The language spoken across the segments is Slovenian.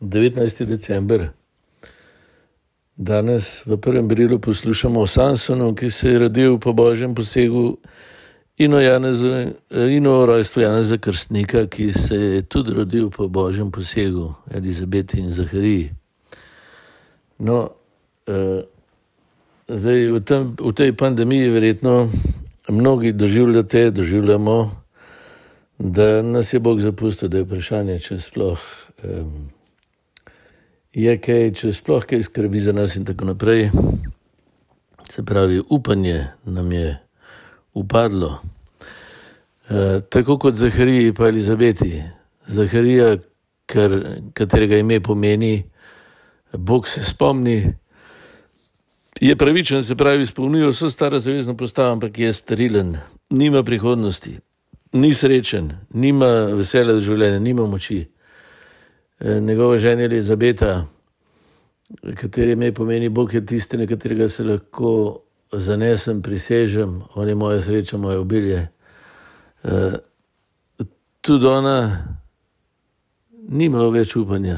19. december. Danes v prvem brilu poslušamo o Sansonu, ki se je rodil po božjem posegu in o, Janezu, in o rojstvu Janeza Krstnika, ki se je tudi rodil po božjem posegu Elizabeti in Zahariji. No, eh, zdaj, v, tem, v tej pandemiji verjetno mnogi doživljate, doživljamo, da nas je Bog zapustil, da je vprašanje, če sploh eh, je kaj, če sploh kaj skrbi za nas in tako naprej. Se pravi, upanje nam je upadlo. E, tako kot Zahariji in Elizabeti. Zaharija, kar, katerega ime pomeni, Bog se spomni, je pravičen, se pravi, izpolnjuje vso staro zavezno postavo, ampak je sterilen, nima prihodnosti, ni srečen, nima veselja do življenja, nima moči. E, njegova žena Elizabeta, kateri ime pomeni Bog, je tisti, na katerega se lahko zanesem, prisežem, on je moja sreča, moje obilje. E, tudi ona nima več upanja.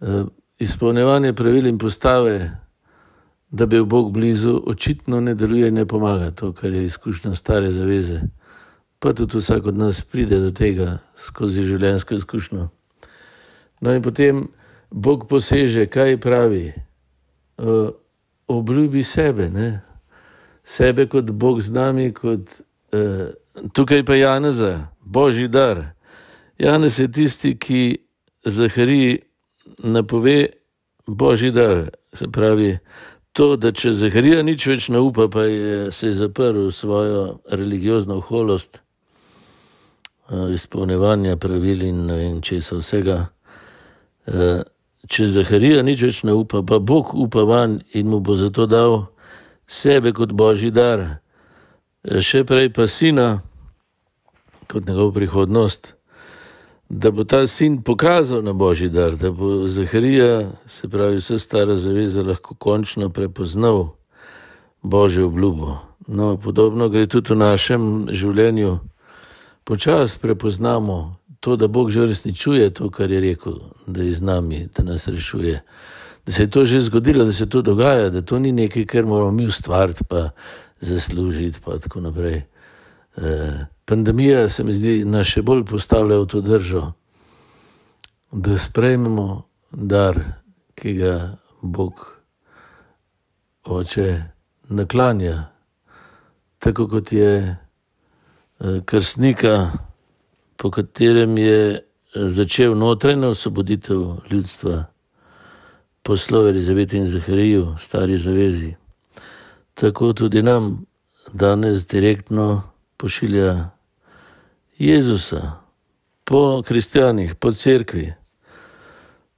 E, izpolnjevanje pravil in postave, da bi bil Bog blizu, očitno ne deluje in ne pomaga, to, kar je izkušnja stare zaveze. Pa tudi vsak od nas pride do tega skozi življenjsko izkušnjo. No, in potem Bog poseže, kaj pravi. Uh, obljubi sebe, ne? sebe kot Bog z nami, kot uh, tukaj pa Janeza, božji dar. Janez je tisti, ki Zahariji napove božji dar. Se pravi, to, da če Zaharija nič več ne upa, pa je se je zaprl v svojo religiozno holost, uh, izpolnevanja pravil in, in česa vsega. Uh, če Zaharija nič več ne upa, pa Bog upa van in mu bo zato dal sebe kot božji dar, še prej pa sina kot njegov prihodnost, da bo ta sin pokazal na božji dar, da bo Zaharija, se pravi vse stara zaveza, lahko končno prepoznal božjo obljubo. No, podobno gre tudi v našem življenju. Počasi prepoznamo to, da Bog že resničuje to, kar je rekel, da je z nami, da nas rešuje. Da se je to že zgodilo, da se to dogaja, da to ni nekaj, kar moramo mi ustvariti, pa zaslužiti, pa tako naprej. E, pandemija se mi zdi, nas še bolj postavlja v to držo, da sprejmemo dar, ki ga Bog oče naklanja, tako kot je e, krstnika po katerem je začel notranjo osvoboditev ljudstva, poslov Elizabeti in Zahariju, stari zavezi. Tako tudi nam danes direktno pošilja Jezusa po kristijanih, po cerkvi,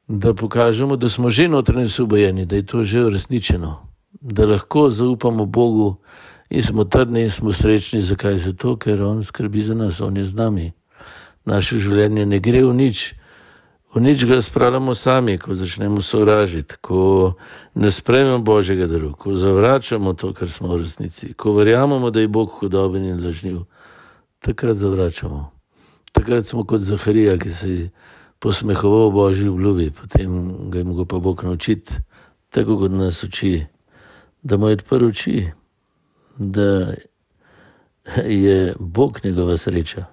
da pokažemo, da smo že notranje osvobojeni, da je to že uresničeno, da lahko zaupamo Bogu in smo trdni in smo srečni. Zakaj? Zato, ker On skrbi za nas, On je z nami naše življenje ne gre v nič. V nič ga spravljamo sami, ko začnemo sovražiti, ko ne sprejmemo Božjega daru, ko zavračamo to, kar smo v resnici, ko verjamemo, da je Bog hudoben in lažniv. Takrat zavračamo. Takrat smo kot Zaharija, ki se je posmehoval Božji obljubi, potem ga je mogel pa Bog naučiti, tako kot nas uči, da mu je odprl oči, da je Bog njegova sreča.